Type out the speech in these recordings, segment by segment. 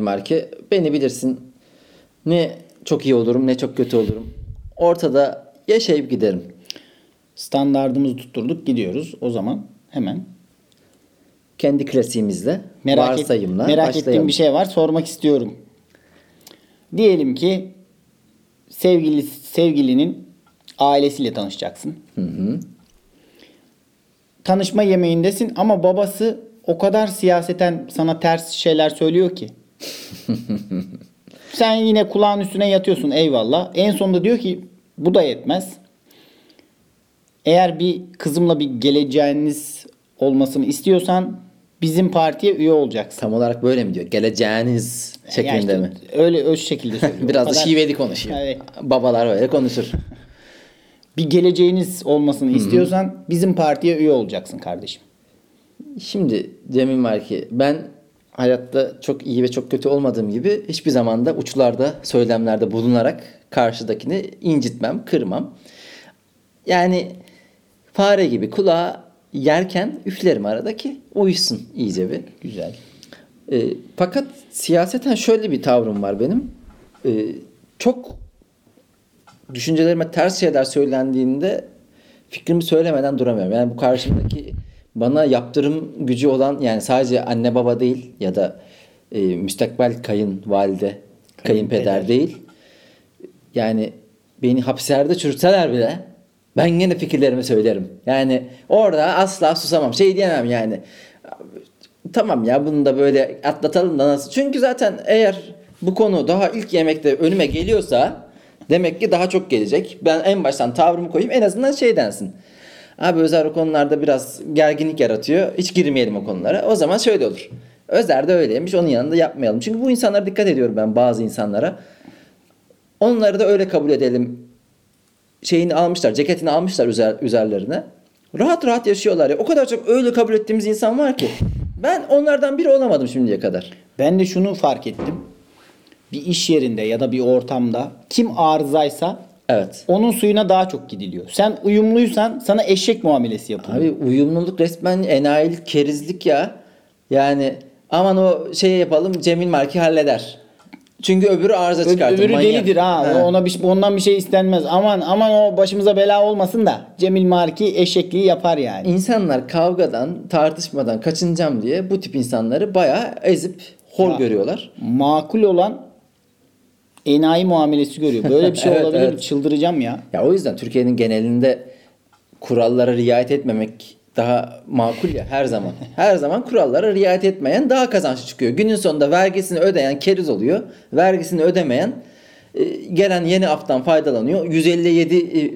Marki. Beni bilirsin. Ne çok iyi olurum ne çok kötü olurum. Ortada yaşayıp giderim. Standardımızı tutturduk gidiyoruz. O zaman hemen Kendi klasiğimizle, merak, et- varsayımla merak başlayalım. ettiğim bir şey var sormak istiyorum. Diyelim ki sevgili sevgilinin ailesiyle tanışacaksın. Tanışma yemeğindesin ama babası o kadar siyaseten sana ters şeyler söylüyor ki. Sen yine kulağın üstüne yatıyorsun eyvallah. En sonunda diyor ki bu da yetmez. Eğer bir kızımla bir geleceğiniz olmasını istiyorsan bizim partiye üye olacaksın. Tam olarak böyle mi diyor? Geleceğiniz şeklinde Ya işte mi? Öyle öz şekilde söylüyor. Biraz O da kadar- şiveli konuşuyor. Evet. Babalar öyle konuşur. Bir geleceğiniz olmasını istiyorsan bizim partiye üye olacaksın kardeşim. Şimdi Cemil Marki ben hayatta çok iyi ve çok kötü olmadığım gibi hiçbir zaman da uçlarda söylemlerde bulunarak karşıdakini incitmem, kırmam. Yani fare gibi kulağa yerken üflerim aradaki uyusun iyice bir. Güzel. E, fakat siyaseten şöyle bir tavrım var benim. E, çok düşüncelerime ters şeyler söylendiğinde fikrimi söylemeden duramıyorum. Yani bu karşımdaki bana yaptırım gücü olan yani sadece anne baba değil ya da e, müstakbel kayınvalide, kayınpeder Kayınpeder. değil. Yani beni hapislerde çürütseler bile ben yine fikirlerimi söylerim. Yani orada asla susamam. Şey diyemem yani. Tamam ya bunu da böyle atlatalım da nasıl? Çünkü zaten eğer bu konu daha ilk yemekte önüme geliyorsa demek ki daha çok gelecek. Ben en baştan tavrımı koyayım en azından şey densin. Abi Özer o konularda biraz gerginlik yaratıyor. Hiç girmeyelim o konulara. O zaman şöyle olur. Özer de öyleymiş. Onun yanında yapmayalım. Çünkü bu insanlara dikkat ediyorum ben bazı insanlara. Onları da öyle kabul edelim. Şeyini almışlar, ceketini almışlar üzer, üzerlerine. Rahat rahat yaşıyorlar ya. O kadar çok öyle kabul ettiğimiz insan var ki. Ben onlardan biri olamadım şimdiye kadar. Ben de şunu fark ettim. Bir iş yerinde ya da bir ortamda kim arızaysa Evet. onun suyuna daha çok gidiliyor. Sen uyumluysan sana eşek muamelesi yapılıyor. Abi uyumluluk resmen enayilik, kerizlik ya. Yani aman o şey yapalım Cemil Marki halleder. Çünkü öbürü arıza Ö- çıkartır. Öbürü manyak. delidir ha. He. Ona bir, ondan bir şey istenmez. Aman aman o başımıza bela olmasın da Cemil Marki eşekliği yapar yani. İnsanlar kavgadan, tartışmadan kaçınacağım diye bu tip insanları bayağı ezip hor Ya. görüyorlar. Makul olan enayi muamelesi görüyor. Böyle bir şey Evet, olabilir. evet. Çıldıracağım ya. Ya o yüzden Türkiye'nin genelinde kurallara riayet etmemek daha makul ya her zaman. Her zaman kurallara riayet etmeyen daha kazançlı çıkıyor. Günün sonunda vergisini ödeyen keriz oluyor. Vergisini ödemeyen e, gelen yeni aftan faydalanıyor. 157 e,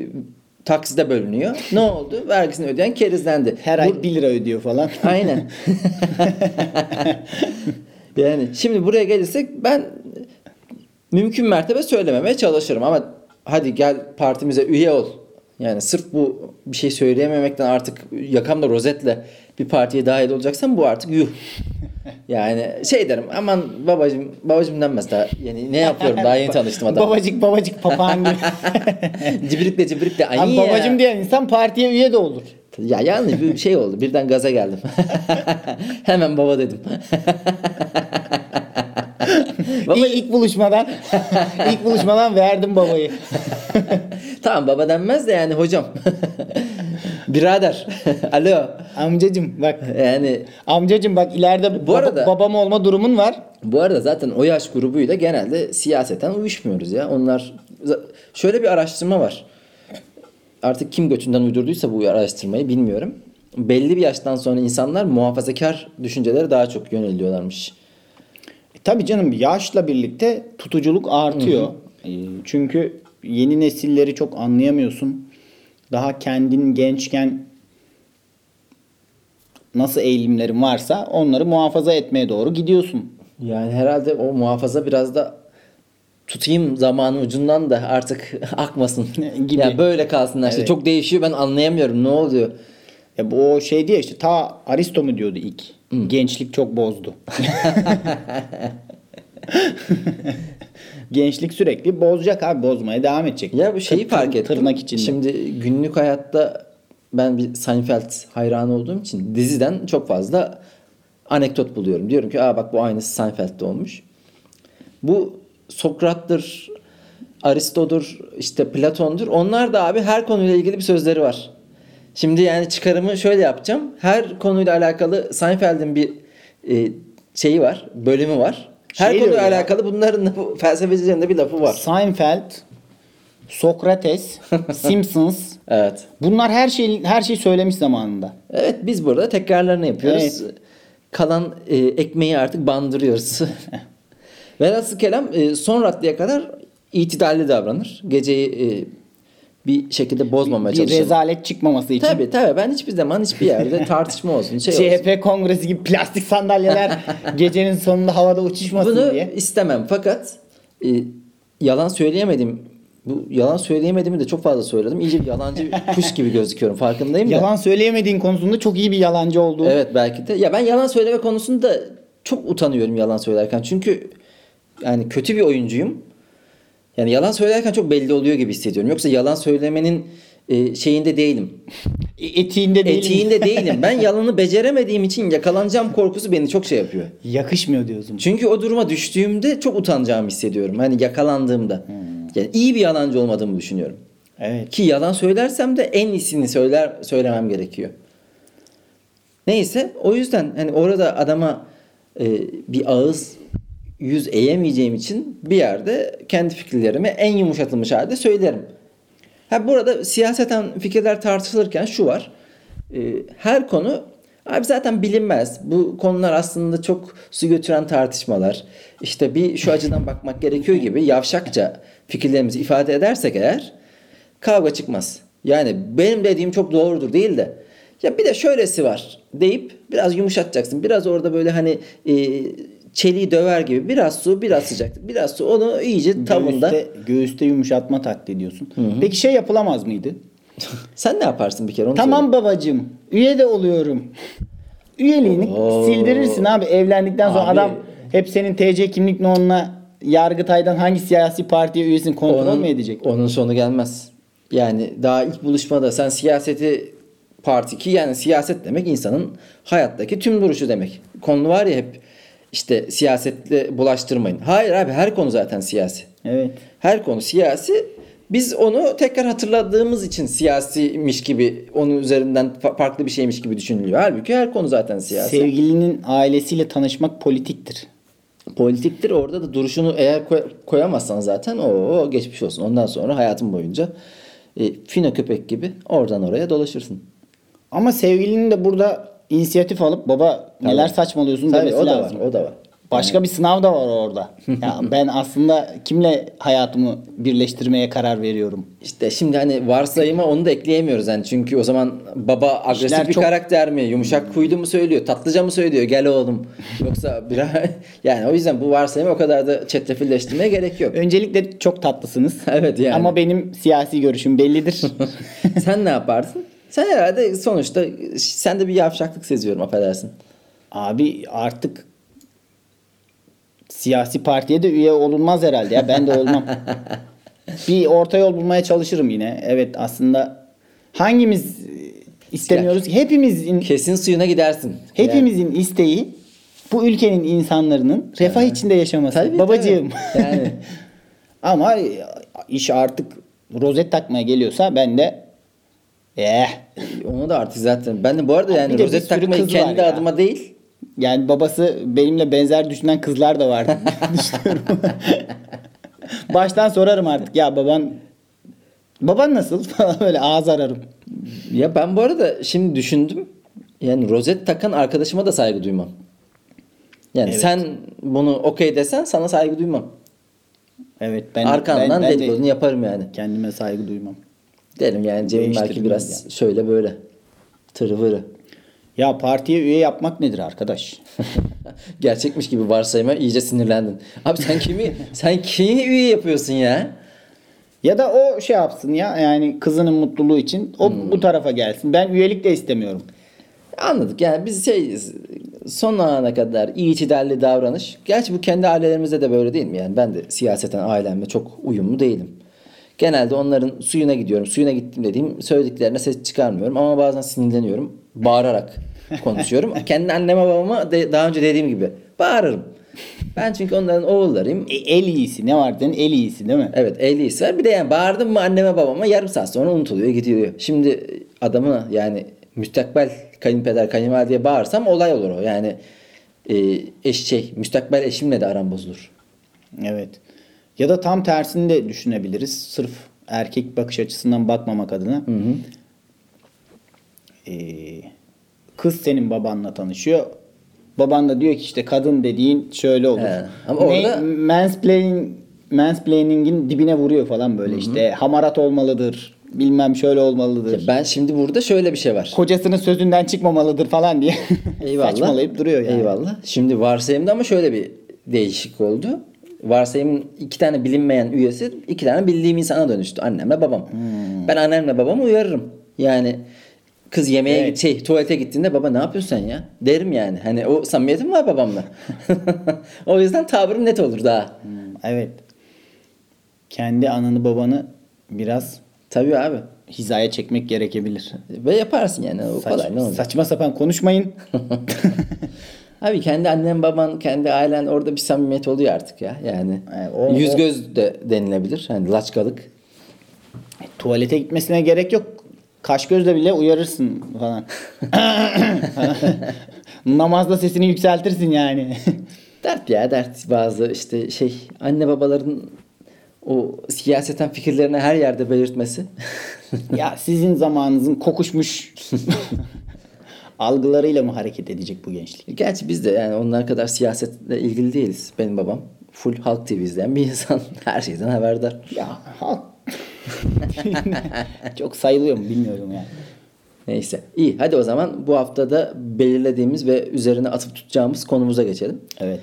takside bölünüyor. Ne oldu? Vergisini ödeyen kerizlendi. Her Bu- ay 1 lira ödüyor falan. Aynen. yani şimdi buraya gelirsek ben mümkün mertebe söylememeye çalışırım ama hadi gel partimize üye ol. Yani sırf bu bir şey söyleyememekten artık yakamda rozetle bir partiye dahil olacaksan bu artık yuh. Yani şey derim aman babacım babacım denmez daha yeni ne yapıyorum daha yeni tanıştım adamla. babacık babacık papağan gibi. cibrikle ay Abi ya. babacım diyen insan partiye üye de olur. Ya yanlış bir şey oldu. Birden gaza geldim. Hemen baba dedim. baba, İlk, buluşmadan ilk buluşmadan verdim babayı. tamam baba denmez de yani hocam. Birader. Alo. Amcacım bak. Yani Amcacım bak ileride Bu baba- arada- babam olma durumun var. bu arada zaten o yaş grubuyla genelde siyaseten uyuşmuyoruz ya. Onlar şöyle bir araştırma var. Artık kim götünden uydurduysa bu araştırmayı bilmiyorum. Belli bir yaştan sonra insanlar muhafazakar düşüncelere daha çok yöneliyorlarmış. Tabii canım yaşla birlikte tutuculuk artıyor. E, çünkü yeni nesilleri çok anlayamıyorsun. Daha kendin gençken nasıl eğilimlerin varsa onları muhafaza etmeye doğru gidiyorsun. Yani herhalde o muhafaza biraz da tutayım zamanın ucundan da artık akmasın. Gibi. Yani böyle kalsınlar işte. Evet. Çok değişiyor ben anlayamıyorum ne oluyor. Ya bu o şey diye işte ta Aristo mu diyordu ilk. Gençlik çok bozdu. Gençlik sürekli bozacak abi bozmaya devam edecek. Ya bu şeyi Tır- fark ettim. Tırnak içinde. Şimdi günlük hayatta ben bir Seinfeld hayranı olduğum için diziden çok fazla anekdot buluyorum. Diyorum ki aa bak bu aynısı Seinfeld'de olmuş. Bu Sokrat'tır, Aristo'dur, işte Platon'dur. Onlar da abi her konuyla ilgili bir sözleri var. Şimdi yani çıkarımı şöyle yapacağım. Her konuyla alakalı Seinfeld'in bir e, şeyi var, bölümü var. Her Şey konuyla diyor ya. alakalı bunların da bu felsefecilerin de bir lafı var. Seinfeld, Sokrates, Simpsons. Evet. Bunlar her şey her şey söylemiş zamanında. Evet biz burada tekrarlarını yapıyoruz. Evet. Kalan e, ekmeği artık bandırıyoruz. Velhasıl kelam e, son raddeye kadar itidalli davranır. Geceyi e, bir şekilde bozmamaya Bir çalışır. rezalet çıkmaması için. Tabii tabii ben hiçbir zaman hiçbir yerde tartışma olsun. Şey olsun. CHP kongresi gibi plastik sandalyeler gecenin sonunda havada uçuşmasın Bunu diye. istemem fakat e, yalan söyleyemedim. Bu yalan söyleyemediğimi de çok fazla söyledim. İyice bir yalancı bir kuş gibi gözüküyorum farkındayım da. Yalan söyleyemediğin konusunda çok iyi bir yalancı olduğu. Evet belki de. Ya ben yalan söyleme konusunda çok utanıyorum yalan söylerken. Çünkü yani kötü bir oyuncuyum. Yani yalan söylerken çok belli oluyor gibi hissediyorum. Yoksa yalan söylemenin e, şeyinde değilim. E, Etiğinde değil. Etiğinde değilim. Ben yalanı beceremediğim için yakalanacağım korkusu beni çok şey yapıyor. Yakışmıyor diyorsun. Çünkü o duruma düştüğümde çok utanacağımı hissediyorum. Hani yakalandığımda. Yani iyi bir yalancı olmadığımı düşünüyorum. Evet. Ki yalan söylersem de en iyisini söyler söylemem gerekiyor. Neyse o yüzden hani orada adama e, bir ağız yüz eğemeyeceğim için bir yerde kendi fikirlerimi en yumuşatılmış halde söylerim. Ha burada siyaseten fikirler tartışılırken şu var. E, her konu abi zaten bilinmez. Bu konular aslında çok su götüren tartışmalar. İşte bir şu açıdan bakmak gerekiyor gibi yavşakça fikirlerimizi ifade edersek eğer kavga çıkmaz. Yani benim dediğim çok doğrudur değil de ya bir de şöylesi var deyip biraz yumuşatacaksın. Biraz orada böyle hani e, çeliği döver gibi biraz su biraz sıcaklık biraz su onu iyice tavında. Göğüste, göğüste yumuşatma taktiği diyorsun. Peki şey yapılamaz mıydı? Sen ne yaparsın bir kere onu Tamam babacığım. Üye de oluyorum. Üyeliğini Oo. sildirirsin abi. Evlendikten sonra Abi. adam hep senin TC kimlik numarana Yargıtay'dan hangi siyasi partiye üyesin kontrol onun, mü edecek? Onun sonu gelmez. Yani daha ilk buluşmada sen siyaseti parti ki yani siyaset demek insanın hayattaki tüm duruşu demek. Konu var ya hep işte siyasetle bulaştırmayın. Hayır abi her konu zaten siyasi. Evet. Her konu siyasi. Biz onu tekrar hatırladığımız için siyasiymiş gibi onun üzerinden fa- farklı bir şeymiş gibi düşünülüyor. Halbuki her konu zaten siyasi. Sevgilinin ailesiyle tanışmak politiktir. Politiktir orada da duruşunu eğer koy- koyamazsan zaten o geçmiş olsun. Ondan sonra hayatın boyunca e, fino köpek gibi oradan oraya dolaşırsın. Ama sevgilinin de burada inisiyatif alıp baba neler Tabii. saçmalıyorsun Tabii demesi o da lazım. var, o da var. Başka bir sınav da var orada. ya ben aslında kimle hayatımı birleştirmeye karar veriyorum. İşte şimdi hani varsayıma onu da ekleyemiyoruz yani çünkü o zaman baba agresif İşler bir çok- karakter mi, yumuşak huylu mu söylüyor, tatlıca mı söylüyor, gel oğlum. Yoksa biraz yani o yüzden bu varsayımı o kadar da çetrefilleştirmeye gerek yok. Öncelikle çok tatlısınız. Evet yani. Ama benim siyasi görüşüm bellidir. Sen ne yapardın? Sen herhalde sonuçta sen de bir yavşaklık seziyorum affedersin. Abi artık siyasi partiye de üye olunmaz herhalde ya. Ben de olmam. bir orta yol bulmaya çalışırım yine. Evet aslında hangimiz istemiyoruz? ki? Hepimizin Kesin suyuna gidersin. hepimizin isteği bu ülkenin insanların refah içinde yaşaması. Tabii, Babacığım. tabii. Yani. Ama iş artık rozet takmaya geliyorsa ben de eh Onu da artık zaten. Ben de bu arada yani rozet takmayı kendi ya. adıma değil. Yani babası benimle benzer düşünen kızlar da vardı. düşünüyorum. Baştan sorarım artık. Ya baban baban nasıl falan böyle ağız ararım. Ya ben bu arada şimdi düşündüm. Yani rozet takan arkadaşıma da saygı duymam. Yani Evet. sen bunu okey desen sana saygı duymam. Evet ben Arkandan ben, ben dedikodunu de yaparım yani. kendime saygı duymam. Derim yani cebim belki biraz şöyle böyle. Tırvırı. Ya partiye üye yapmak nedir arkadaş? Gerçekmiş gibi varsayıma iyice sinirlendin. Abi sen kimi sen kimi üye yapıyorsun ya? Ya da o şey yapsın ya yani kızının mutluluğu için o Hmm. bu tarafa gelsin. Ben üyelik de istemiyorum. Anladık yani biz şey son ana kadar itidalli davranış. Gerçi bu kendi ailelerimizde de böyle değil mi? Yani ben de siyaseten ailemle çok uyumlu değilim. Genelde onların suyuna gidiyorum. Suyuna gittim dediğim söylediklerine ses çıkarmıyorum ama bazen sinirleniyorum. Bağırarak konuşuyorum. Kendi anneme babama de, daha önce dediğim gibi bağırırım. Ben çünkü onların oğullarıyım. E, el iyisi ne var dedin? El iyisi değil mi? Evet ehliyse var. Bir de yani bağırdım mı anneme babama yarım saat sonra unutuluyor gidiyor. Şimdi adamı yani müstakbel kayınpeder kayınvalideye bağırsam olay olur o. Yani e, eş şey müstakbel eşimle de aram bozulur. Evet. Ya da tam tersini de düşünebiliriz. Sırf erkek bakış açısından bakmamak adına. Ee, kız senin babanla tanışıyor. Baban da diyor ki işte kadın dediğin şöyle olur. He. Ama Ne- orada- mansplaining, mansplaining'in dibine vuruyor falan böyle işte. Hamarat olmalıdır. Bilmem şöyle olmalıdır. Ben şimdi burada şöyle bir şey var. Kocasının sözünden çıkmamalıdır falan diye. Eyvallah. Saçmalayıp duruyor yani. Eyvallah. Şimdi varsayımda ama şöyle bir değişik oldu. Varsayımın iki tane bilinmeyen üyesi iki tane bildiğim insana dönüştü. Annemle babam. Hmm. Ben annemle babamı uyarırım. Yani kız yemeğe Evet. şey tuvalete gittiğinde baba ne yapıyorsun sen ya? Derim yani. Hani o samimiyetim var babamla. o yüzden tavrım net olur daha. Hmm, Evet. Kendi ananı babanı biraz Tabii abi. hizaya çekmek gerekebilir. Ve yaparsın yani. O Saç- kolay ne olacak? saçma sapan konuşmayın. Abi kendi annen baban kendi ailen orada bir samimiyet oluyor artık ya. Yani Evet, o- yüz göz de denilebilir. Hani laçkalık. Tuvalete gitmesine gerek yok. Kaş gözle bile uyarırsın falan. Namazda sesini yükseltirsin yani. Dert ya dert bazı işte şey anne babaların o siyaseten fikirlerini her yerde belirtmesi. ya sizin zamanınızın kokuşmuş algılarıyla mı hareket edecek bu gençlik? Gerçi biz de yani onlar kadar siyasetle ilgili değiliz. Benim babam full Halk TV izleyen bir insan. Her şeyden haberdar. Ya halk. Çok sayılıyor mu bilmiyorum yani. Neyse. İyi hadi o zaman bu haftada belirlediğimiz ve üzerine atıp tutacağımız konumuza geçelim. Evet.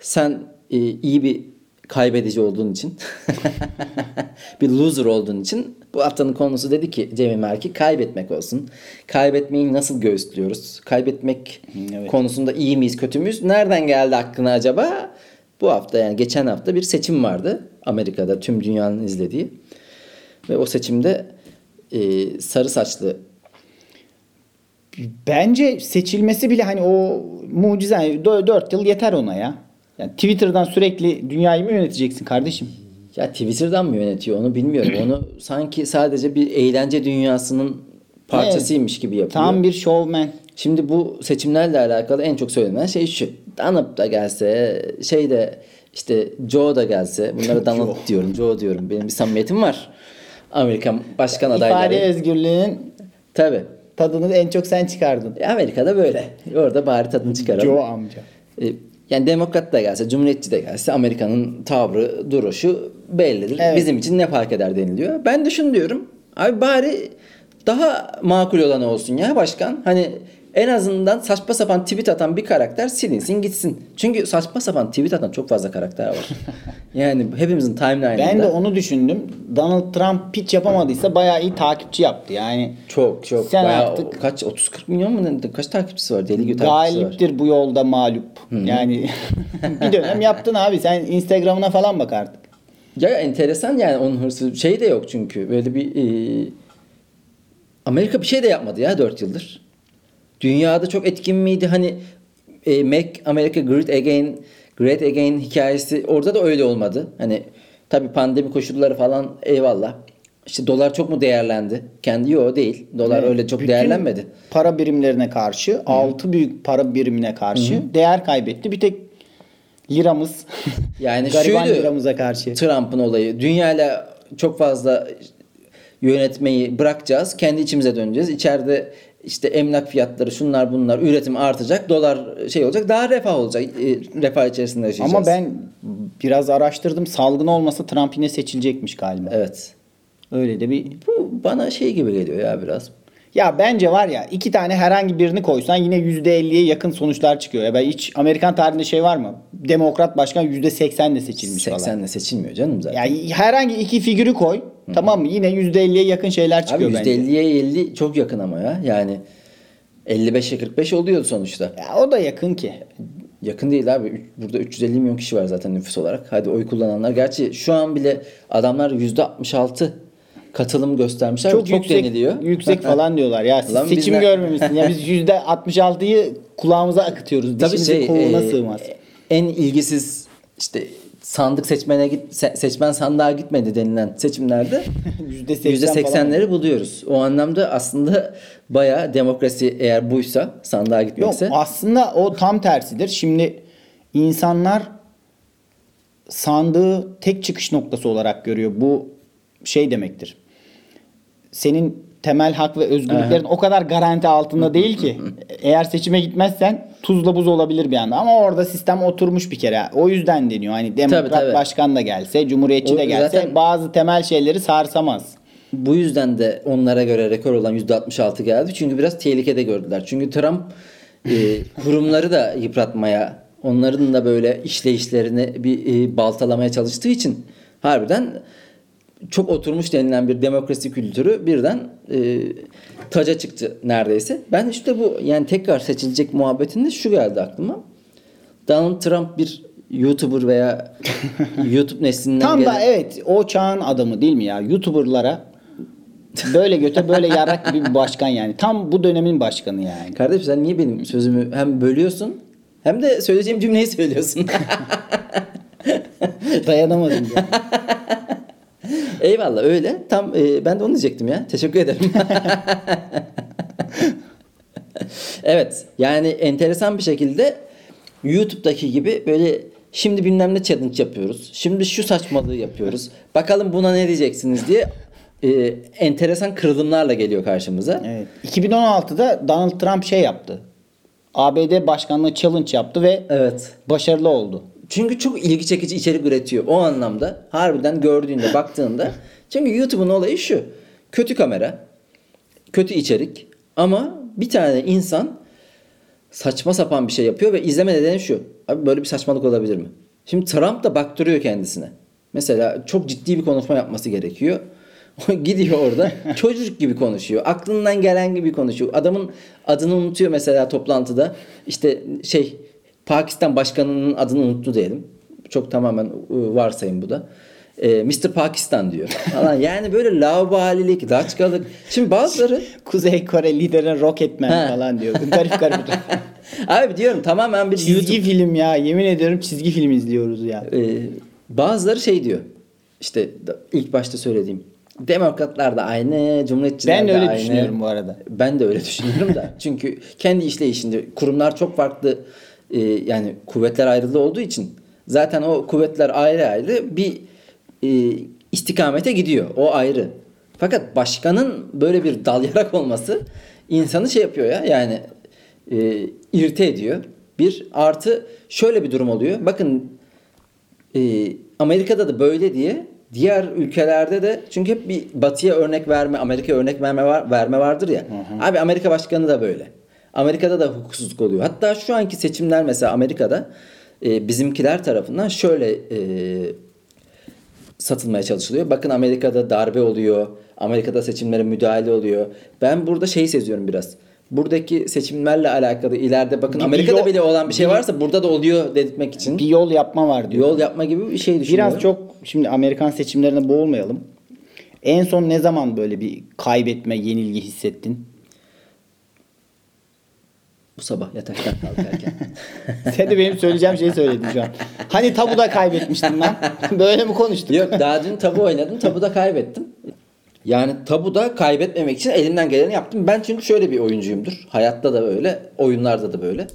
Sen e, iyi bir kaybedici olduğun için bir loser olduğun için bu haftanın konusu dedi ki Cemil Merki kaybetmek olsun. Kaybetmeyi nasıl göğüslüyoruz? Kaybetmek evet. konusunda iyi miyiz kötü müyüz? Nereden geldi aklına acaba? Bu hafta yani geçen hafta bir seçim vardı. Amerika'da tüm dünyanın izlediği. Ve o seçimde e, sarı saçlı Bence seçilmesi bile hani o mucize. Yani 4 yıl yeter ona ya. Yani Twitter'dan sürekli dünyayı mı yöneteceksin kardeşim? Ya Twitter'dan mı yönetiyor onu bilmiyorum. Onu sanki sadece bir eğlence dünyasının parçasıymış gibi yapıyor. Tam bir showman. Şimdi bu seçimlerle alakalı en çok söylenen şey şu. Donald da gelse, şey de işte Joe da gelse. Bunlara Donald diyorum, Joe diyorum. Benim bir samimiyetim var. Amerikan başkan İfade adayları. özgürlüğünün Tabii. tadını en çok sen çıkardın. E, Amerika'da böyle. Orada bari tadını çıkaralım. Joe amca. E, Yani demokrat da gelse, cumhuriyetçi de gelse Amerika'nın tavrı, duruşu bellidir. Evet. Bizim için ne fark eder deniliyor. Ben de şunu diyorum. Abi bari daha makul olan olsun ya başkan. Hani en azından saçma sapan tweet atan bir karakter silinsin gitsin. Çünkü saçma sapan tweet atan çok fazla karakter var. yani hepimizin timeline'ında. Ben de onu düşündüm. Donald Trump pitch yapamadıysa bayağı iyi takipçi yaptı. Yani çok çok Sen bayağı artık- kaç 30 40 milyon mu ne? kaç takipçisi var? Deli gibi takipçisi var. galiptir bu yolda mağlup. Yani bir dönem yaptın abi. Sen Instagram'ına falan bak artık. Ya enteresan yani onun hırsı şey de yok çünkü böyle bir e, Amerika bir şey de yapmadı ya 4 yıldır. Dünyada çok etkin miydi hani e, Make America Great Again Great Again hikayesi orada da öyle olmadı. Hani tabii pandemi koşulları falan eyvallah. İşte dolar çok mu değerlendi? Kendi yok değil. Dolar Evet. öyle çok Bütün değerlenmedi. Para birimlerine karşı, altı büyük para birimine karşı değer kaybetti. Bir tek liramız, Yani gariban şuydu, liramıza karşı. Trump'ın olayı. Dünyayla çok fazla yönetmeyi bırakacağız. Kendi içimize döneceğiz. İçeride işte emlak fiyatları şunlar bunlar üretim artacak. Dolar şey olacak. Daha refah olacak. e, Refah içerisinde yaşayacağız. Ama ben biraz araştırdım. Salgın olmasa Trump yine seçilecekmiş galiba. Evet. Öyle de bir... Bu bana şey gibi geliyor ya biraz. Ya bence var ya iki tane herhangi birini koysan yine %50'ye yakın sonuçlar çıkıyor. Ya ben hiç Amerikan tarihinde şey var mı? Demokrat başkan %80'le seçilmiş falan. 80'le seçilmiyor canım zaten. Yani herhangi iki figürü koy. Tamam mı? Yine %50'ye yakın şeyler Abi çıkıyor bence. %50'ye 50 çok yakın ama ya. Yani 55'e 45 oluyor sonuçta. Ya o da yakın ki. Yakın değil abi. Burada 350 milyon kişi var zaten nüfus olarak. Hadi oy kullananlar. Gerçi şu an bile adamlar %66 katılım göstermişler. Çok, çok yüksek, deniliyor. Yüksek falan diyorlar. Ya siz Lan seçim ne- görmemişsin. Ya biz %66'yı kulağımıza akıtıyoruz. Tabii Dişimizi şey koluna e, sığmaz. en ilgisiz işte sandık seçmene git se- seçmen sandığa gitmedi denilen seçimlerde %80 falan. %80'leri buluyoruz. O anlamda aslında bayağı demokrasi eğer buysa sandığa Yok gitmekse aslında o tam tersidir. Şimdi insanlar sandığı tek çıkış noktası olarak görüyor. Bu şey demektir. Senin temel hak ve özgürlüklerin o kadar garanti altında değil ki. Eğer seçime gitmezsen tuzla buz olabilir bir anda. Ama orada sistem oturmuş bir kere. O yüzden deniyor. Hani demokrat Tabii, tabii. başkan da gelse, cumhuriyetçi O de gelse zaten- bazı temel şeyleri sarsamaz. Bu yüzden de onlara göre rekor olan %66 geldi. Çünkü biraz tehlikede gördüler. Çünkü Trump e, kurumları da yıpratmaya, onların da böyle işleyişlerini bir e, baltalamaya çalıştığı için harbiden çok oturmuş denilen bir demokrasi kültürü birden e, taca çıktı neredeyse. Ben işte bu yani tekrar seçilecek muhabbetinde şu geldi aklıma. Donald Trump bir YouTuber veya YouTube neslinden Tam da gelen- evet o çağın adamı değil mi ya? YouTuber'lara böyle göte böyle yarak gibi bir başkan yani. Tam bu dönemin başkanı yani. Kardeşim sen niye benim sözümü hem bölüyorsun hem de söyleyeceğim cümleyi söylüyorsun. Dayanamadım ya. Eyvallah öyle. Tam e, ben de onu diyecektim ya. Teşekkür ederim. evet yani enteresan bir şekilde YouTube'daki gibi böyle şimdi bilmem ne challenge yapıyoruz. Şimdi şu saçmalığı yapıyoruz. Bakalım buna ne diyeceksiniz diye e, enteresan kırılımlarla geliyor karşımıza. Evet. 2016'da Donald Trump şey yaptı. ABD başkanlığı challenge yaptı ve Evet. başarılı oldu. Çünkü çok ilgi çekici içerik üretiyor. O anlamda harbiden gördüğünde baktığında. Çünkü YouTube'un olayı şu. Kötü kamera, kötü içerik ama bir tane insan saçma sapan bir şey yapıyor ve izleme nedeni şu. Abi böyle bir saçmalık olabilir mi? Şimdi Trump da baktırıyor kendisine. Mesela çok ciddi bir konuşma yapması gerekiyor. Gidiyor orada çocuk gibi konuşuyor. Aklından gelen gibi konuşuyor. Adamın adını unutuyor mesela toplantıda. İşte şey Pakistan başkanının adını unuttu diyelim. Çok tamamen e, varsayım bu da. E, Mr. Pakistan diyor. Falan. Yani böyle laubalilik, laçkalık. Şimdi bazıları Kuzey Kore lideri Rocketman Ha. falan diyor. Garip garip. abi diyorum tamamen bir çizgi YouTube film ya. Yemin ediyorum çizgi film izliyoruz ya. Ee, bazıları şey diyor. İşte ilk başta söylediğim. Demokratlar da aynı, cumhuriyetçiler Ben de de öyle aynı. düşünüyorum bu arada. Ben de öyle düşünüyorum da. Çünkü kendi işleyişinde kurumlar çok farklı e, yani kuvvetler ayrılığı olduğu için zaten o kuvvetler ayrı ayrı bir e, istikamete gidiyor. O ayrı. Fakat başkanın böyle bir dal yarak olması insanı şey yapıyor ya yani e, irite ediyor. Bir artı şöyle bir durum oluyor. Bakın e, Amerika'da da böyle diye diğer ülkelerde de çünkü hep bir batıya örnek verme, Amerika'ya örnek verme var, verme vardır ya. Abi Amerika başkanı da böyle. Amerika'da da hukuksuzluk oluyor. Hatta şu anki seçimler mesela Amerika'da e, bizimkiler tarafından şöyle e, satılmaya çalışılıyor. Bakın Amerika'da darbe oluyor. Amerika'da seçimlere müdahale oluyor. Ben burada şey seziyorum biraz. Buradaki seçimlerle alakalı ileride bakın Bir- Amerika'da yol- bile olan bir şey varsa burada da oluyor dedirtmek için Bir yol yapma var diyor. yol yapma gibi bir şey düşünüyorum. Biraz çok şimdi Amerikan seçimlerine boğulmayalım. En son ne zaman böyle bir kaybetme, yenilgi hissettin? Bu sabah yataktan kalkarken. Sen de benim söyleyeceğim şeyi söyledin şu an. Hani tabuda kaybetmiştin lan. Böyle mi konuştuk? Yok daha dün tabu oynadım. Tabuda kaybettim. Yani tabuda kaybetmemek için elimden geleni yaptım. Ben çünkü şöyle bir oyuncuyumdur. Hayatta da böyle, oyunlarda da böyle.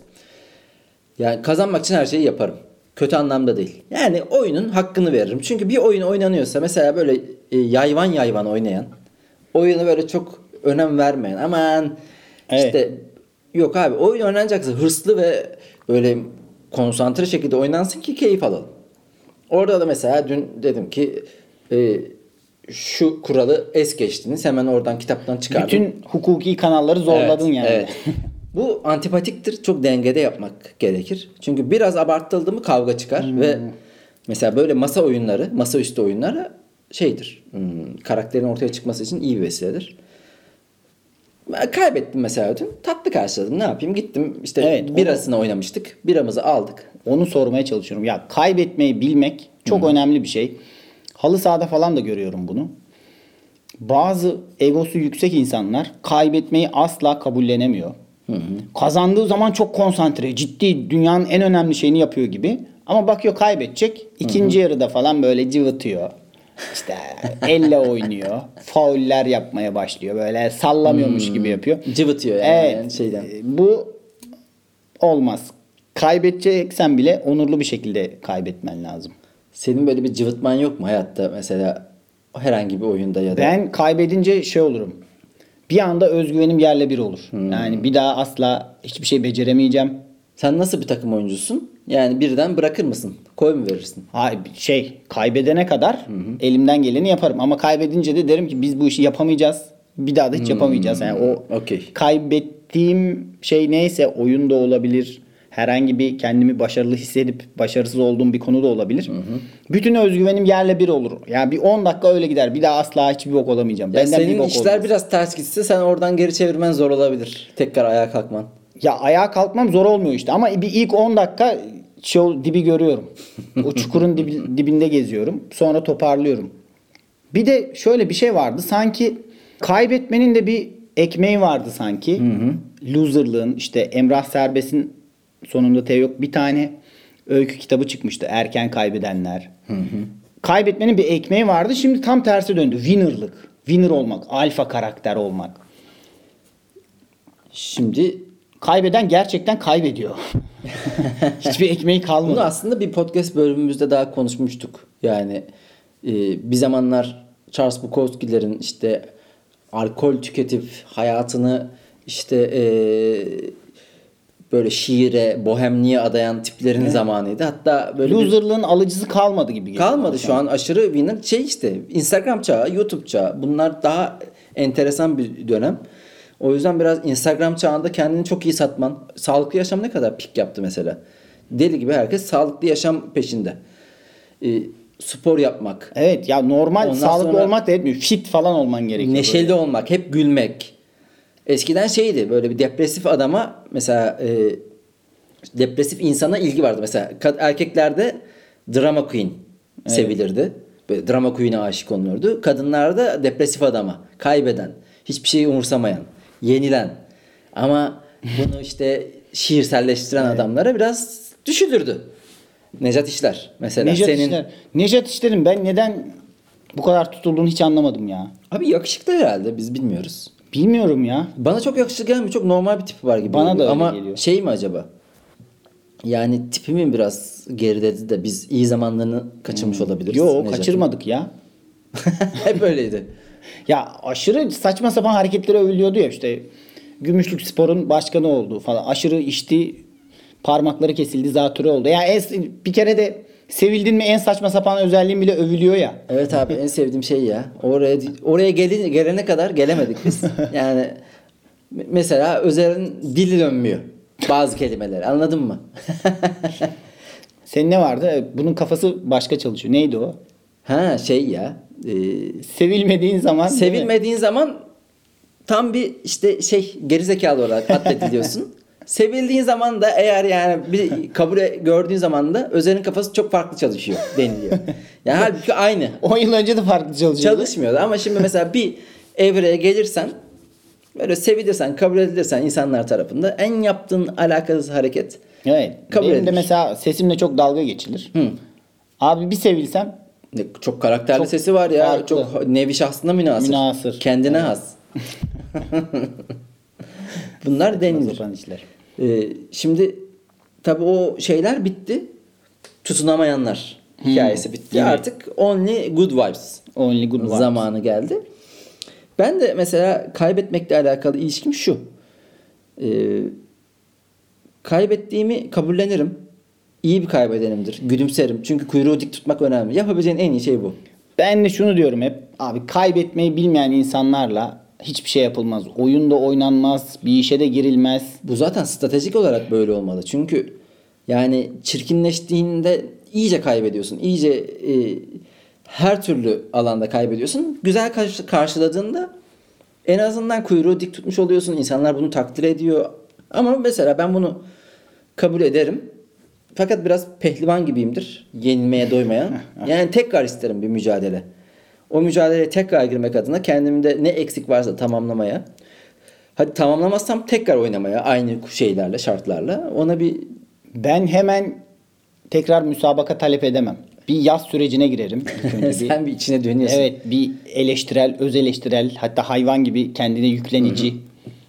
Yani kazanmak için her şeyi yaparım. Kötü anlamda değil. Yani oyunun hakkını veririm. Çünkü bir oyun oynanıyorsa mesela böyle e, yayvan yayvan oynayan, oyunu böyle çok önem vermeyen, aman Evet. işte yok abi oyun oynanacaksa hırslı ve böyle konsantre şekilde oynansın ki keyif alalım. Orada da mesela dün dedim ki e, şu kuralı es geçtiniz. Hemen oradan kitaptan çıkardım. Bütün hukuki kanalları zorladın Evet, yani. Evet. Bu antipatiktir. Çok dengede yapmak gerekir. Çünkü biraz abartıldı mı kavga çıkar Hmm. ve mesela böyle masa oyunları, masaüstü oyunları şeydir. hmm, karakterin ortaya çıkması için iyi bir vesiledir. Kaybettim mesela dün. Tatlı karşıladım. Ne yapayım? Gittim işte Evet, birasını oynamıştık. Biramızı aldık. Onu sormaya çalışıyorum. Ya kaybetmeyi bilmek çok önemli bir şey. Halı sahada falan da görüyorum bunu. Bazı egosu yüksek insanlar kaybetmeyi asla kabullenemiyor. Kazandığı zaman çok konsantre, ciddi, dünyanın en önemli şeyini yapıyor gibi. Ama bakıyor kaybedecek. İkinci yarıda falan böyle cıvıtıyor. İşte elle oynuyor. Fauller yapmaya başlıyor. Böyle sallamıyormuş gibi yapıyor. Cıvıtıyor yani Evet. şeyden. Bu olmaz. Kaybedeceksen bile onurlu bir şekilde kaybetmen lazım. Senin böyle bir cıvıtman yok mu hayatta mesela herhangi bir oyunda ya da? Ben kaybedince şey olurum. Bir anda özgüvenim yerle bir olur. Hmm. Yani bir daha asla hiçbir şey beceremeyeceğim. Sen nasıl bir takım oyuncusun? Yani birden bırakır mısın? Koy mu verirsin? Hayır şey kaybedene kadar elimden geleni yaparım. Ama kaybedince de derim ki biz bu işi yapamayacağız. Bir daha da hiç yapamayacağız. Yani o Hmm. Okey. kaybettiğim şey neyse oyun da olabilir. Herhangi bir kendimi başarılı hissedip başarısız olduğum bir konu da olabilir. Bütün özgüvenim yerle bir olur. Yani bir 10 dakika öyle gider. Bir daha asla hiçbir bok olamayacağım. Ya Benden bir senin bok işler olmaz. biraz ters gitse sen oradan geri çevirmen zor olabilir. Tekrar ayağa kalkman. Ya ayağa kalkmam zor olmuyor işte ama bir ilk 10 dakika şey, dibi görüyorum. O çukurun dibi- dibinde geziyorum. Sonra toparlıyorum. Bir de şöyle bir şey vardı. Sanki kaybetmenin de bir ekmeği vardı sanki. Loserlığın işte Emrah Serbest'in sonunda Teo yok bir tane öykü kitabı çıkmıştı. Erken kaybedenler. Kaybetmenin bir ekmeği vardı. Şimdi tam tersi döndü. Winner'lık. Winner olmak. Alfa karakter olmak. Şimdi Kaybeden gerçekten kaybediyor. Hiçbir ekmeği kalmadı. bunu aslında bir podcast bölümümüzde daha konuşmuştuk. Yani e, bir zamanlar Charles Bukowski'lerin işte alkol tüketip hayatını işte e, böyle şiire, bohemliğe adayan tiplerin zamanıydı. Hatta böyle bir- Loserlığın alıcısı kalmadı gibi geliyor. Kalmadı şu an aşırı winner şey işte Instagram çağı, YouTube çağı bunlar daha enteresan bir dönem. O yüzden biraz Instagram çağında kendini çok iyi satman. Sağlıklı yaşam ne kadar pik yaptı mesela. Deli gibi herkes sağlıklı yaşam peşinde. Ee, spor yapmak, Evet ya normal Ondan sağlıklı olmak da etmiyor. Fit falan olman gerekiyor. neşeli böyle. olmak, hep gülmek. Eskiden şeydi böyle bir depresif adama mesela e, depresif insana ilgi vardı. Mesela erkeklerde drama queen sevilirdi. Böyle drama queen'e aşık oluyordu. Kadınlarda depresif adama, kaybeden, hiçbir şeyi umursamayan, yenilen. Ama bunu işte şiirselleştiren adamlara biraz düşülürdü. Nejat İşler mesela Nejat senin İşler. Nejat İşler'in ben neden bu kadar tutulduğunu hiç anlamadım ya. abi yakışıklı herhalde biz bilmiyoruz. Bilmiyorum ya. Bana çok yakışıklı gelmiyor. Çok normal bir tipi var gibi. Bana da Ama geliyor. şey mi acaba? Yani tipimin biraz geriledi de biz iyi zamanlarını kaçırmış olabiliriz. Yo Necat'ın. kaçırmadık ya. Hep öyleydi. Ya aşırı saçma sapan hareketleri övülüyordu ya işte. Gümüşlük Spor'un başkanı oldu falan. Aşırı içti. Parmakları kesildi. Zatürre oldu. Ya en, bir kere de sevildin mi en saçma sapan özelliğin bile övülüyor ya. Evet abi en sevdiğim şey ya. Oraya oraya gelin, gelene kadar gelemedik biz. Yani me- mesela Özer'in dili dönmüyor. Bazı kelimeler anladın mı? Senin ne vardı? Bunun kafası başka çalışıyor. Neydi o? ha şey ya. E, Sevilmediğin zaman? Sevilmediğin zaman tam bir işte şey gerizekalı olarak addediliyorsun. Sevildiğin zaman da eğer yani bir kabul e- gördüğün zaman da Özer'in kafası çok farklı çalışıyor deniliyor. Yani halbuki aynı. 10 yıl önce de farklı çalışıyordu. Çalışmıyordu ama şimdi mesela bir evreye gelirsen böyle sevilirsen, kabul edilirsen insanlar tarafında en yaptığın alakasız hareket Evet. Kabul Benim de mesela sesimle çok dalga geçilir. Hı. Abi bir sevilsem çok karakterli Çok sesi var ya. farklı. Çok nevi şahsına münasır. Münasır. Kendine has. Bunlar denilir. işler. Ee, şimdi tabii o şeyler bitti. Tutunamayanlar hikayesi bitti. Evet. Artık only good vibes Only good vibes. zamanı geldi. Ben de mesela kaybetmekle alakalı ilişkim şu. Ee, kaybettiğimi kabullenirim. İyi bir kaybedenimdir. Gülümserim. Çünkü kuyruğu dik tutmak önemli. Yapabileceğin en iyi şey bu. Ben de şunu diyorum hep. Abi kaybetmeyi bilmeyen insanlarla hiçbir şey yapılmaz. Oyunda oynanmaz. Bir işe de girilmez. Bu zaten stratejik olarak böyle olmalı. Çünkü yani çirkinleştiğinde iyice kaybediyorsun. İyice e, her türlü alanda kaybediyorsun. Güzel karşı- karşıladığında en azından kuyruğu dik tutmuş oluyorsun. İnsanlar bunu takdir ediyor. Ama mesela ben bunu kabul ederim. Fakat biraz pehlivan gibiyimdir. Yenilmeye doymayan. Yani tekrar isterim bir mücadele. O mücadeleye tekrar girmek adına kendimde ne eksik varsa tamamlamaya. Hadi tamamlamazsam tekrar oynamaya aynı şeylerle, şartlarla. Ona bir Ben hemen tekrar müsabaka talep edemem. Bir yaz sürecine girerim. sen bir içine dönüyorsun. Evet bir eleştirel, öz eleştirel hatta hayvan gibi kendine yüklenici.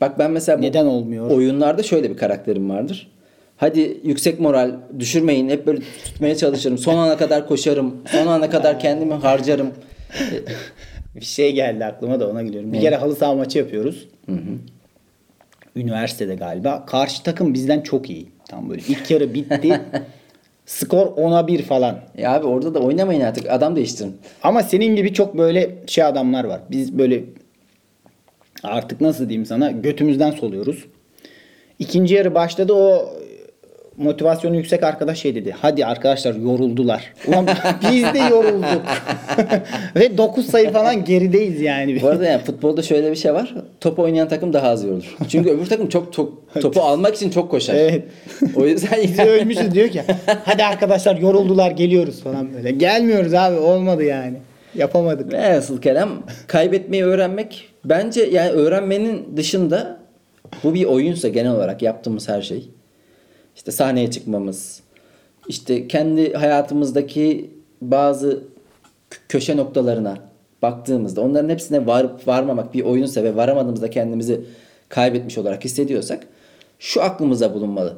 Bak ben mesela Neden olmuyor? oyunlarda şöyle bir karakterim vardır. Hadi yüksek moral düşürmeyin. Hep böyle tutmaya çalışırım. Son ana kadar koşarım. Son ana kadar kendimi harcarım. Bir şey geldi aklıma da ona gülüyorum. Bir kere halı saha maçı yapıyoruz. Üniversitede galiba. Karşı takım bizden çok iyi. Tam böyle ilk yarı bitti. Skor 10'a 1 falan. Ya abi orada da oynamayın artık. Adam değiştirin. Ama senin gibi çok böyle şey adamlar var. Biz böyle artık nasıl diyeyim sana götümüzden soluyoruz. İkinci yarı başladı o motivasyonu yüksek arkadaş şey dedi. Hadi arkadaşlar yoruldular. Ulan biz de yorulduk. Ve 9 sayı falan gerideyiz yani. Bu arada yani futbolda şöyle bir şey var. Top oynayan takım daha az yorulur. Çünkü öbür takım çok top, topu almak için çok koşar. Evet. O yüzden Biz de ölmüşüz diyor ki hadi arkadaşlar yoruldular geliyoruz falan böyle. Gelmiyoruz abi olmadı yani. Yapamadık. Ve asıl kelam kaybetmeyi öğrenmek bence yani öğrenmenin dışında bu bir oyunsa genel olarak yaptığımız her şey. İşte sahneye çıkmamız, işte kendi hayatımızdaki bazı kö- köşe noktalarına baktığımızda onların hepsine varıp varmamak bir oyunsa ve varamadığımızda kendimizi kaybetmiş olarak hissediyorsak şu aklımıza bulunmalı.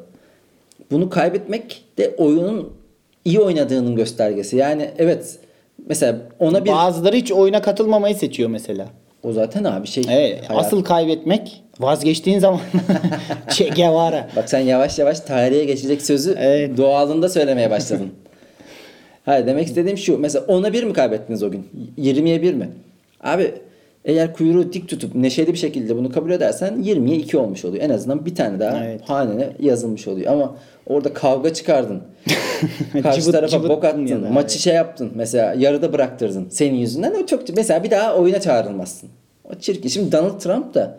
Bunu kaybetmek de oyunun iyi oynadığının göstergesi. Yani evet mesela ona bir Bazıları hiç oyuna katılmamayı seçiyor mesela. o zaten abi şey. Evet, hayat- asıl kaybetmek vazgeçtiğin zaman Che Guevara. Bak sen yavaş yavaş tarihe geçecek sözü Evet. doğalında söylemeye başladın. Hayır demek istediğim şu. Mesela ona bir mi kaybettiniz o gün? 20'ye bir mi? Abi eğer kuyruğu dik tutup neşeli bir şekilde bunu kabul edersen 20'ye 2 olmuş oluyor. En azından bir tane daha Evet. hanene yazılmış oluyor. Ama orada kavga çıkardın. Karşı Cıvıt tarafa cıvıttın bok attın. ya maçı evet. şey yaptın. Mesela yarıda bıraktırdın. Senin yüzünden o çok mesela bir daha oyuna çağrılmazsın. O çirkin. Şimdi Donald Trump da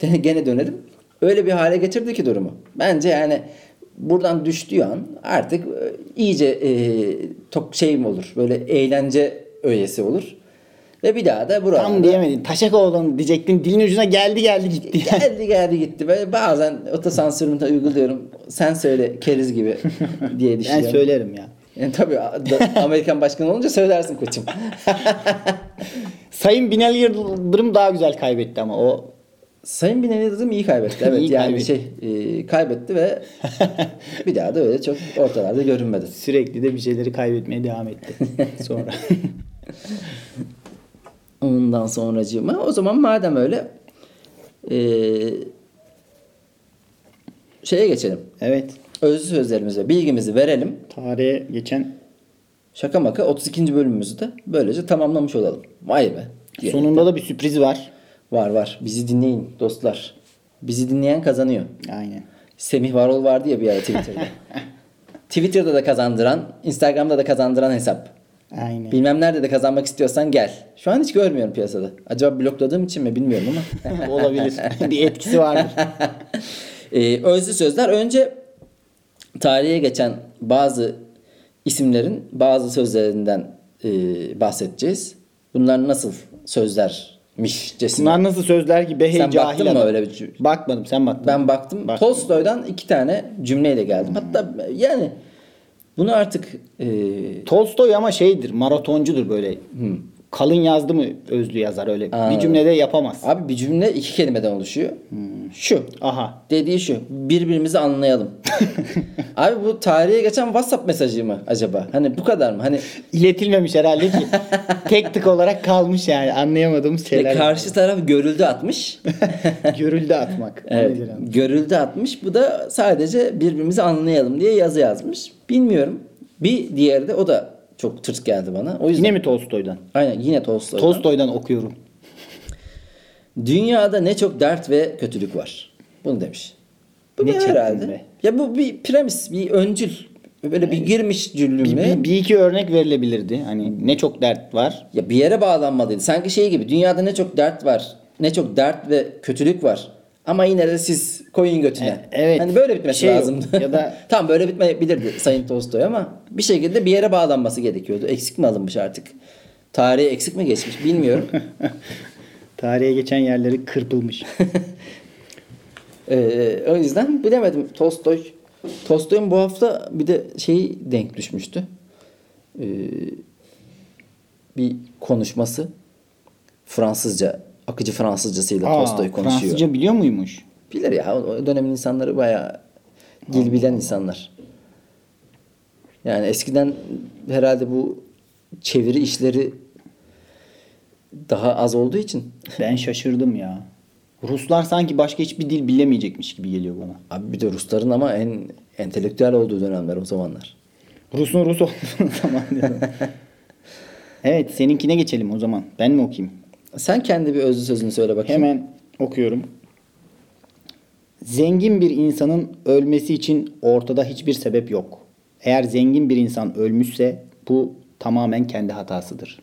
gene dönelim. Öyle bir hale getirdi ki durumu. Bence yani buradan düştüğü an artık e, iyice e, tok şey mi olur? Böyle eğlence öğesi olur. Ve bir daha da buralarda Tam diyemedin. Taşakoğlu'nu diyecektin. Dilin ucuna geldi geldi gitti. geldi geldi gitti. Böyle bazen otosansürümü de uyguluyorum. Sen söyle keriz gibi diye ben düşünüyorum. söylerim ya. Yani tabii Amerikan başkanı olunca söylersin koçum. Sayın Binali Yıldırım daha güzel kaybetti ama o Sayın Binali Yıldırım iyi kaybetti. Evet İyi yani kaybetti. şey e, kaybetti ve bir daha da öyle çok ortalarda görünmedi. sürekli de bir şeyleri kaybetmeye devam etti. Sonra. Ondan sonracığıma o zaman madem öyle e, şeye geçelim. evet. Özlü sözlerimize bilgimizi verelim. Tarihe geçen Şaka maka 32. bölümümüzü de böylece tamamlamış olalım. Vay be. sonunda da bir sürpriz var. Var var. Bizi dinleyin dostlar. Bizi dinleyen kazanıyor. Aynen. Semih Varol vardı ya bir ara Twitter'da. Twitter'da da kazandıran, Instagram'da da kazandıran hesap. Aynen. Bilmem nerede de kazanmak istiyorsan gel. Şu an hiç görmüyorum piyasada. Acaba blokladığım için mi bilmiyorum ama. Olabilir. bir etkisi vardır. Ee, özlü sözler. Önce tarihe geçen bazı isimlerin bazı sözlerinden e, bahsedeceğiz. Bunlar nasıl sözlermişcesine. Bunlar nasıl sözler ki behey Sen cahil baktın mı adam. öyle bir cü- Bakmadım sen baktın. Ben baktım. Baktım. Tolstoy'dan iki tane cümleyle geldim. Hatta yani bunu artık e, Tolstoy ama şeydir maratoncudur böyle. Kalın yazdı mı özlü yazar öyle. Bir Anladım. cümlede yapamaz. abi bir cümle iki kelimeden oluşuyor. Şu. Aha. Dediği şu. Birbirimizi anlayalım. abi bu tarihe geçen WhatsApp mesajı mı acaba? Hani bu kadar mı? Hani İletilmemiş herhalde ki. Tek tık olarak kalmış yani anlayamadığımız ve şeyler. karşı taraf görüldü atmış. Görüldü atmak. Evet, görüldü atmış. Bu da sadece birbirimizi anlayalım diye yazı yazmış. Bilmiyorum. Bir diğeri de o da çok tırt geldi bana. O yüzden Yine mi Tolstoy'dan? Aynen yine Tolstoy'dan. Tolstoy'dan okuyorum. Dünyada ne çok dert ve kötülük var. Bunu demiş. Bu Ne çektin herhalde? be? Ya bu bir premis, bir öncül. Böyle bir girmiş Bir, cümle. bir, bir iki örnek verilebilirdi. Hani ne çok dert var. Ya bir yere bağlanmalıydı. Sanki şey gibi dünyada ne çok dert var. Ne çok dert ve kötülük var. Ama yine de siz koyun götüne. E, evet. Hani böyle bitmesi Şey lazımdı. Ya da- Tam böyle bitmeyebilirdi Sayın Tolstoy ama bir şekilde bir yere bağlanması gerekiyordu. Eksik mi alınmış artık? Tarihe eksik mi geçmiş bilmiyorum. Tarihe geçen yerleri kırpılmış. Ee, o yüzden bilemedim. Tolstoy Tolstoy'un bu hafta bir de şey denk düşmüştü. Ee, bir konuşması Fransızca, akıcı Fransızcasıyla Aa, Tolstoy konuşuyor. Fransızca biliyor muymuş? Bilir ya o dönemin insanları bayağı dil bilen insanlar. Yani eskiden herhalde bu çeviri işleri daha az olduğu için Ben şaşırdım ya. Ruslar sanki başka hiçbir dil bilemeyecekmiş gibi geliyor bana. abi bir de Rusların ama en entelektüel olduğu dönemler o zamanlar. Rus'un Rus olduğu zaman evet seninkine geçelim o zaman. Ben mi okuyayım? Sen kendi bir özlü sözünü söyle bakayım. Hemen okuyorum. Zengin bir insanın ölmesi için ortada hiçbir sebep yok. Eğer zengin bir insan ölmüşse bu tamamen kendi hatasıdır.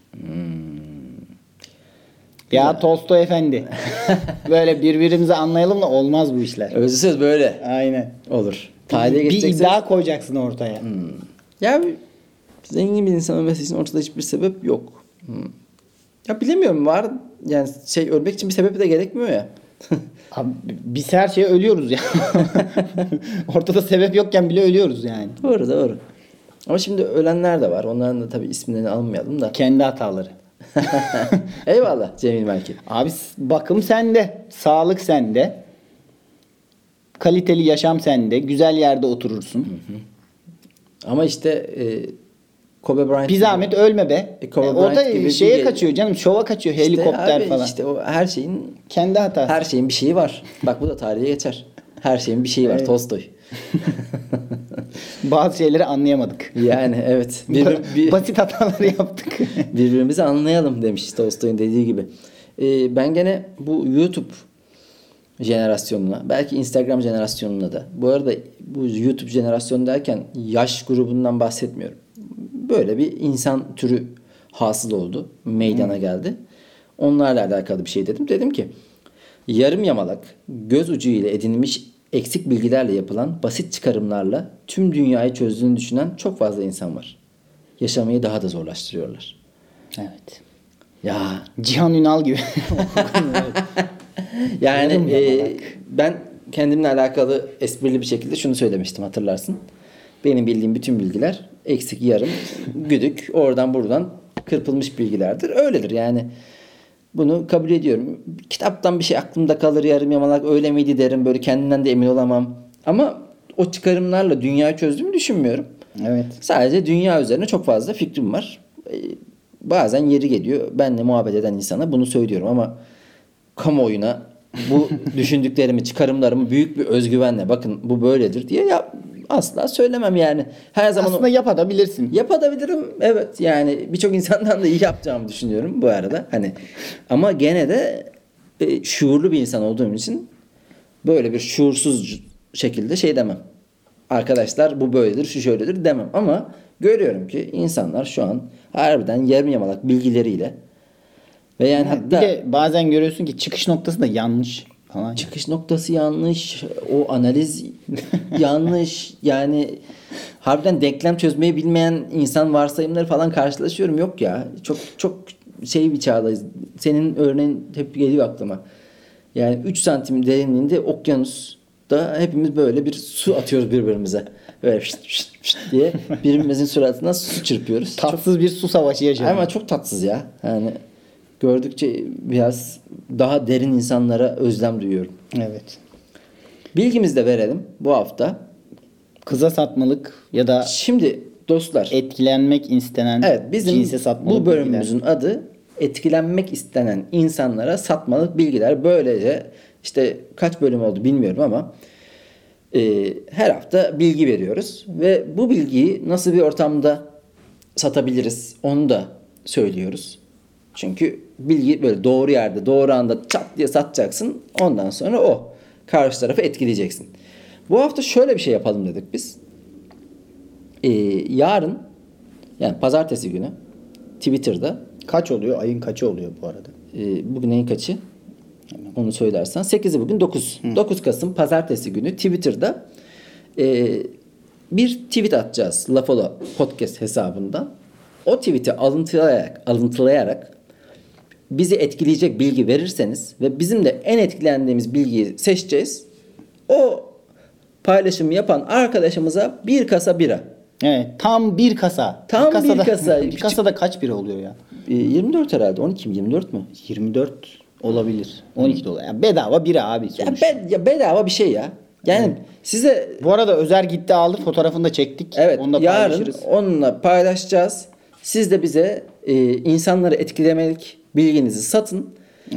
Ya Tolstoy efendi. Böyle birbirimizi anlayalım da olmaz bu işler. Özlü söz böyle Aynen. olur. Tarihe bir geçecekseniz- iddia koyacaksın ortaya. Ya bir- zengin bir insan ölmesi için ortada hiçbir sebep yok. Hmm. Ya bilemiyorum var yani şey ölmek için bir sebep de gerekmiyor ya. Abi, biz her şeye ölüyoruz ya. Ortada sebep yokken bile ölüyoruz yani. doğru doğru. Ama şimdi ölenler de var. Onların da tabii isimlerini almayalım da. Kendi hataları. Eyvallah Cemil Melki. Abi bakım sende, sağlık sende. Kaliteli yaşam sende, güzel yerde oturursun. Ama işte e, Kobe Bryant Bir zahmet ölme be. E, Kobe E, o Bryant gibi da şeye bir- kaçıyor canım, şova kaçıyor, İşte helikopter abi, falan. İşte o her şeyin Kendi hatası. her şeyin bir şeyi var. Bak bu da tarihe geçer. Her şeyin bir şeyi var. Evet. Tolstoy. Bazı şeyleri anlayamadık. Yani evet. Bir, bir, Basit hataları yaptık. birbirimizi anlayalım demiş Tolstoy'un dediği gibi. Ee, ben gene bu YouTube jenerasyonuna belki Instagram jenerasyonuna da bu arada bu YouTube jenerasyonu derken yaş grubundan bahsetmiyorum. Böyle bir insan türü hasıl oldu. Meydana geldi. Onlarla alakalı bir şey dedim. Dedim ki yarım yamalak göz ucu ile edinilmiş eksik bilgilerle yapılan basit çıkarımlarla tüm dünyayı çözdüğünü düşünen çok fazla insan var. Yaşamayı daha da zorlaştırıyorlar. evet. Ya Cihan Ünal gibi. yani e, ben kendimle alakalı esprili bir şekilde şunu söylemiştim hatırlarsın. Benim bildiğim bütün bilgiler eksik, yarım, güdük, oradan buradan kırpılmış bilgilerdir. Öyledir yani. Bunu kabul ediyorum. Kitaptan bir şey aklımda kalır yarım yamalak öyle miydi derim. Böyle kendimden de emin olamam. Ama o çıkarımlarla dünyayı çözdüğümü düşünmüyorum. evet. Sadece dünya üzerine çok fazla fikrim var. Ee, bazen yeri geliyor. Benle muhabbet eden insana bunu söylüyorum ama kamuoyuna bu düşündüklerimi, çıkarımlarımı büyük bir özgüvenle bakın bu böyledir diye ya asla söylemem yani. Her zaman Aslında yapabilirsin. yapabilirim. Evet yani birçok insandan da iyi yapacağımı düşünüyorum bu arada. Hani ama gene de e, şuurlu bir insan olduğum için böyle bir şuursuz şekilde şey demem. Arkadaşlar bu böyledir, şu şöyledir demem ama görüyorum ki insanlar şu an harbiden yarım yamalak bilgileriyle ve yani hatta Bir de bazen görüyorsun ki çıkış noktası da yanlış falan. çıkış noktası yanlış, o analiz yanlış. Yani harbiden denklem çözmeyi bilmeyen insan varsayımları falan karşılaşıyorum. Yok ya. Çok çok şey bir çağdayız. Senin örneğin hep geliyor aklıma. Yani 3 santim derinliğinde okyanus da hepimiz böyle bir su atıyoruz birbirimize. Böyle şşt şşt şşt diye birbirimizin suratına su çırpıyoruz. Çok Tatsız bir su savaşı yaşadım. ama çok tatsız ya. Yani gördükçe biraz daha derin insanlara özlem duyuyorum. Evet. Bilgimizi de verelim bu hafta. Kıza satmalık ya da Şimdi dostlar etkilenmek istenen evet bizim cinse satmalık bu bölümümüzün adı etkilenmek istenen insanlara satmalık bilgiler. Böylece işte kaç bölüm oldu bilmiyorum ama e, her hafta bilgi veriyoruz ve bu bilgiyi nasıl bir ortamda satabiliriz onu da söylüyoruz. Çünkü bilgi böyle doğru yerde doğru anda çat diye satacaksın ondan sonra o karşı tarafı etkileyeceksin. Bu hafta şöyle bir şey yapalım dedik biz. Ee, yarın yani pazartesi günü Twitter'da Kaç oluyor? Ayın kaçı oluyor bu arada? e, bugün ayın kaçı? Onu söylersen. 8'i bugün 9. 9 Kasım pazartesi günü Twitter'da e, bir tweet atacağız. Lafolo podcast hesabından. o tweet'i alıntılayarak, alıntılayarak bizi etkileyecek bilgi verirseniz ve bizim de en etkilendiğimiz bilgiyi seçeceğiz. O paylaşımı yapan arkadaşımıza bir kasa bira. Evet. Tam bir kasa. Tam bir kasada, kasa. bir kasada kaç bira oluyor ya? E, 24 herhalde. 12 mi? 24 mü? 24 olabilir. 12 dolar. Yani bedava bira abi Ya, be- ya bedava bir şey ya. Yani size Bu arada Özer gitti aldı fotoğrafını da çektik. Evet Onu da yarın paylaşırız. onunla paylaşacağız. Siz de bize e, insanları etkilemelik bilginizi satın.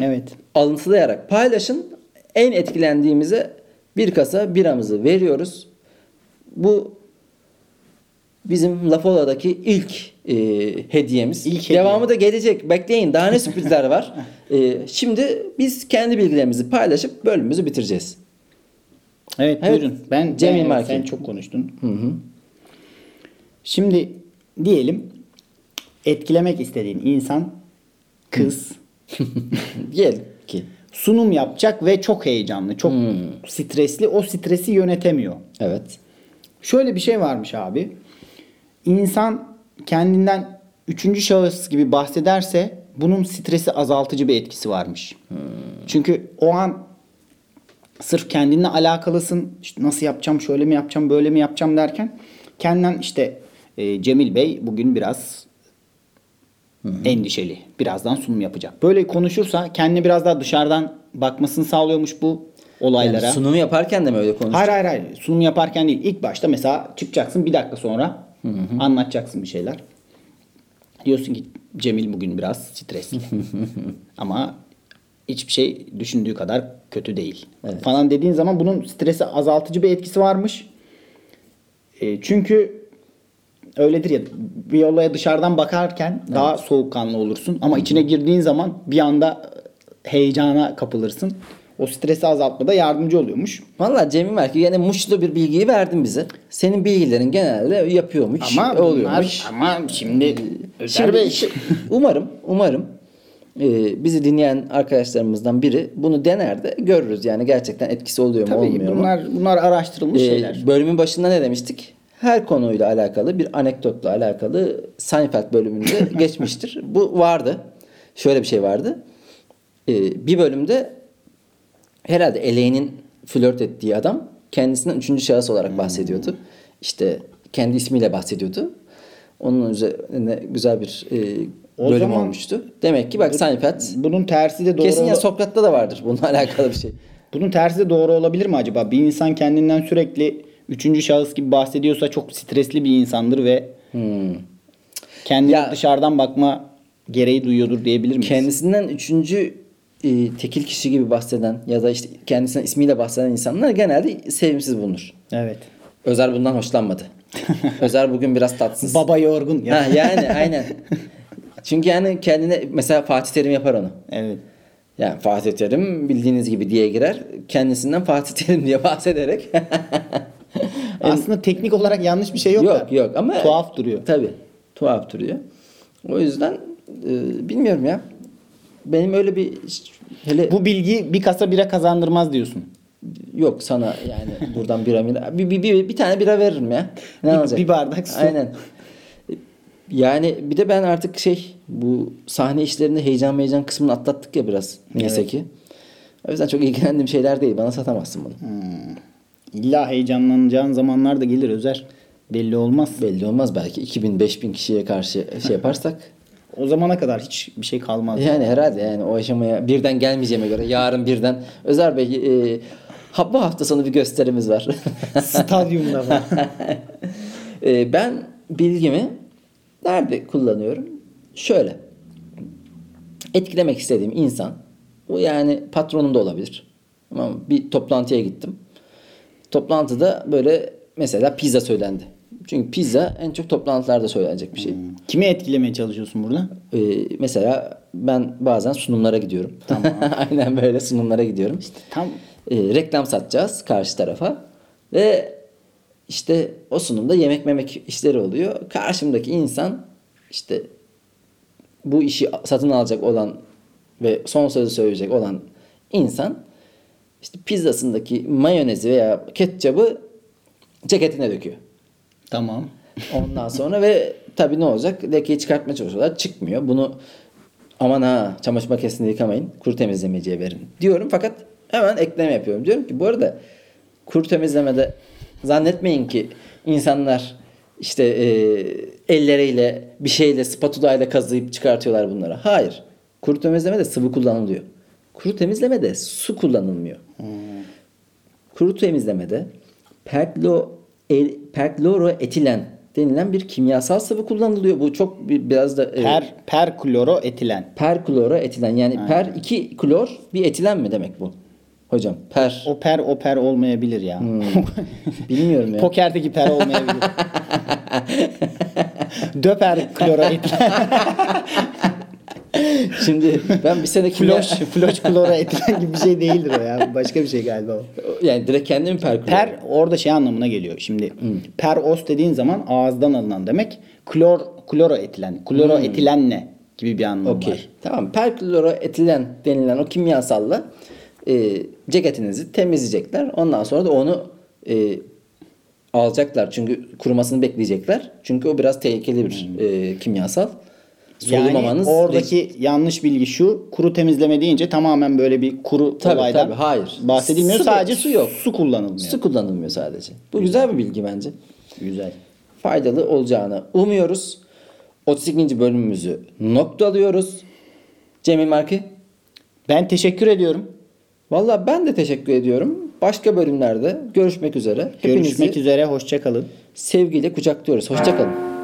Evet. Alıntılayarak paylaşın. En etkilendiğimize bir kasa biramızı veriyoruz. Bu bizim Lafola'daki ilk e, hediyemiz. İlk hediye. Devamı da gelecek. Bekleyin. Daha ne sürprizler var. E, şimdi biz kendi bilgilerimizi paylaşıp bölümümüzü bitireceğiz. Evet, Evet. buyurun. Ben Cemil ben- Marki. sen çok konuştun. Şimdi diyelim etkilemek istediğin insan kız Diyelim ki. sunum yapacak ve çok heyecanlı, çok stresli. O stresi yönetemiyor. Evet. Şöyle bir şey varmış abi. İnsan kendinden üçüncü şahıs gibi bahsederse bunun stresi azaltıcı bir etkisi varmış. Çünkü o an sırf kendinle alakalısın. İşte nasıl yapacağım, şöyle mi yapacağım, böyle mi yapacağım derken kendinden işte e, Cemil Bey bugün biraz endişeli. Birazdan sunum yapacak. Böyle konuşursa kendini biraz daha dışarıdan bakmasını sağlıyormuş bu olaylara. Yani sunumu yaparken de mi öyle konuştun? Hayır hayır hayır. Sunum yaparken değil. İlk başta mesela çıkacaksın bir dakika sonra anlatacaksın bir şeyler. Diyorsun ki Cemil bugün biraz stresli. Ama hiçbir şey düşündüğü kadar kötü değil. Evet. Falan dediğin zaman bunun stresi azaltıcı bir etkisi varmış. E, çünkü öyledir ya bir olaya dışarıdan bakarken daha soğukkanlı olursun ama içine girdiğin zaman bir anda heyecana kapılırsın. O stresi azaltmada yardımcı oluyormuş. Valla Cemil Merki yine muşlu bir bilgiyi verdin bize. Senin bilgilerin genelde yapıyormuş, Ama oluyormuş. bunlar, ama şimdi Özer Şimdi Bey umarım, umarım e, bizi dinleyen arkadaşlarımızdan biri bunu dener de görürüz. Yani gerçekten etkisi oluyor mu tabii olmuyor mu? bunlar bunlar araştırılmış E, şeyler. bölümün başında ne demiştik? Her konuyla alakalı bir anekdotla alakalı Seinfeld bölümünde geçmiştir. Bu vardı. Şöyle bir şey vardı. E, bir bölümde herhalde Elaine'in flört ettiği adam kendisinden üçüncü şahıs olarak bahsediyordu. İşte kendi ismiyle bahsediyordu. Onun üzerine güzel bir e, O bölüm zaman- olmuştu. Demek ki bak Seinfeld Bunun tersi de doğru. kesin ya Sokrat'ta da vardır bununla alakalı bir şey. Bunun tersi de doğru olabilir mi acaba? Bir insan kendinden sürekli üçüncü şahıs gibi bahsediyorsa çok stresli bir insandır ve kendine Ya- dışarıdan bakma gereği duyuyordur diyebilir miyiz? Kendisinden üçüncü e, tekil kişi gibi bahseden ya da işte kendisinden ismiyle bahseden insanlar genelde sevimsiz bulunur. Evet. Özer bundan hoşlanmadı. Özer bugün biraz tatsız. Baba yorgun. Ya. Ha, yani aynen. Çünkü yani kendine mesela Fatih Terim yapar onu. Evet. Yani Fatih Terim bildiğiniz gibi diye girer. Kendisinden Fatih Terim diye bahsederek. Aslında teknik olarak yanlış bir şey yok, yok da. yok ama tuhaf duruyor. Tabii. Tuhaf duruyor. O yüzden e, bilmiyorum ya. Benim öyle bir hele Bu bilgi bir kasa bira kazandırmaz diyorsun. yok sana yani buradan bira mira bir, bir, bir, bir tane bira veririm ya. Ne Bir- olacak? bir bardak su. Aynen. Yani bir de ben artık şey bu sahne işlerinde heyecan heyecan kısmını atlattık ya biraz neyse Evet. ki. O yüzden çok ilgilendiğim şeyler değil. Bana satamazsın bunu. İlla heyecanlanacağın zamanlar da gelir Özer. Belli olmaz. Belli olmaz belki 2000-5000 kişiye karşı şey yaparsak. O zamana kadar hiç bir şey kalmaz. Yani herhalde yani o aşamaya birden gelmeyeceğime göre yarın birden Özer Bey e, bu hafta sonu bir gösterimiz var. Stadyumda falan. E, ben bilgimi nerede kullanıyorum? Şöyle. Etkilemek istediğim insan bu yani patronum da olabilir. Tamam? Bir toplantıya gittim. Toplantıda böyle mesela pizza söylendi. Çünkü pizza en çok toplantılarda söylenecek bir şey. Kimi etkilemeye çalışıyorsun burada? Ee, mesela ben bazen sunumlara gidiyorum. Tamam. Aynen böyle sunumlara gidiyorum. Tam Ee, reklam satacağız karşı tarafa ve işte o sunumda yemek memek işleri oluyor. Karşımdaki insan işte bu işi satın alacak olan ve son sözü söyleyecek olan insan işte pizzasındaki mayonezi veya ketçabı ceketine döküyor. tamam. Ondan sonra ve tabii ne olacak? Lekeyi çıkartmaya çalışıyorlar. Çıkmıyor. Bunu aman ha çamaşır makinesinde yıkamayın. Kuru temizlemeciye verin diyorum. Fakat hemen ekleme yapıyorum. Diyorum ki bu arada kuru temizlemede zannetmeyin ki insanlar işte e, elleriyle bir şeyle spatula ile kazıyıp çıkartıyorlar bunları. Hayır. Kuru temizlemede sıvı kullanılıyor. Kuru temizlemede su kullanılmıyor. Kuru temizlemede perklo, el, perkloroetilen denilen bir kimyasal sıvı kullanılıyor. Bu çok bir, biraz da e, Per perkloroetilen. perkloroetilen yani per 2 klor bir etilen mi demek bu? Hocam per O per o per olmayabilir ya. bilmiyorum ya. Pokerdeki per olmayabilir. Döper kloroetilen. Şimdi ben bir sene kimya Floş, floş kloroetilen gibi bir şey değildir o ya. Başka bir şey galiba o. yani direkt kendim perklor. Per orada şey anlamına geliyor. Şimdi per os dediğin zaman ağızdan alınan demek. Klor kloroetilen. Kloroetilen ne gibi bir anlamı Okey. var. Tamam. Perkloroetilen denilen o kimyasalla e, ceketinizi temizleyecekler. Ondan sonra da onu e, alacaklar. Çünkü kurumasını bekleyecekler. Çünkü o biraz tehlikeli bir e, kimyasal. Yani Solumamanız oradaki yanlış bilgi şu. Kuru temizleme deyince tamamen böyle bir kuru Tabii, olaydan tabii, hayır. bahsedilmiyor. Su- Sadece su yok. Su kullanılmıyor. su kullanılmıyor sadece. Bu güzel bir bilgi bence. Güzel. Faydalı olacağını umuyoruz. 32. bölümümüzü noktalıyoruz. Cemil Marki. Ben teşekkür ediyorum. Valla ben de teşekkür ediyorum. Başka bölümlerde görüşmek üzere. Hepinizi Görüşmek üzere. Hoşça kalın. sevgiyle kucaklıyoruz. Hoşçakalın.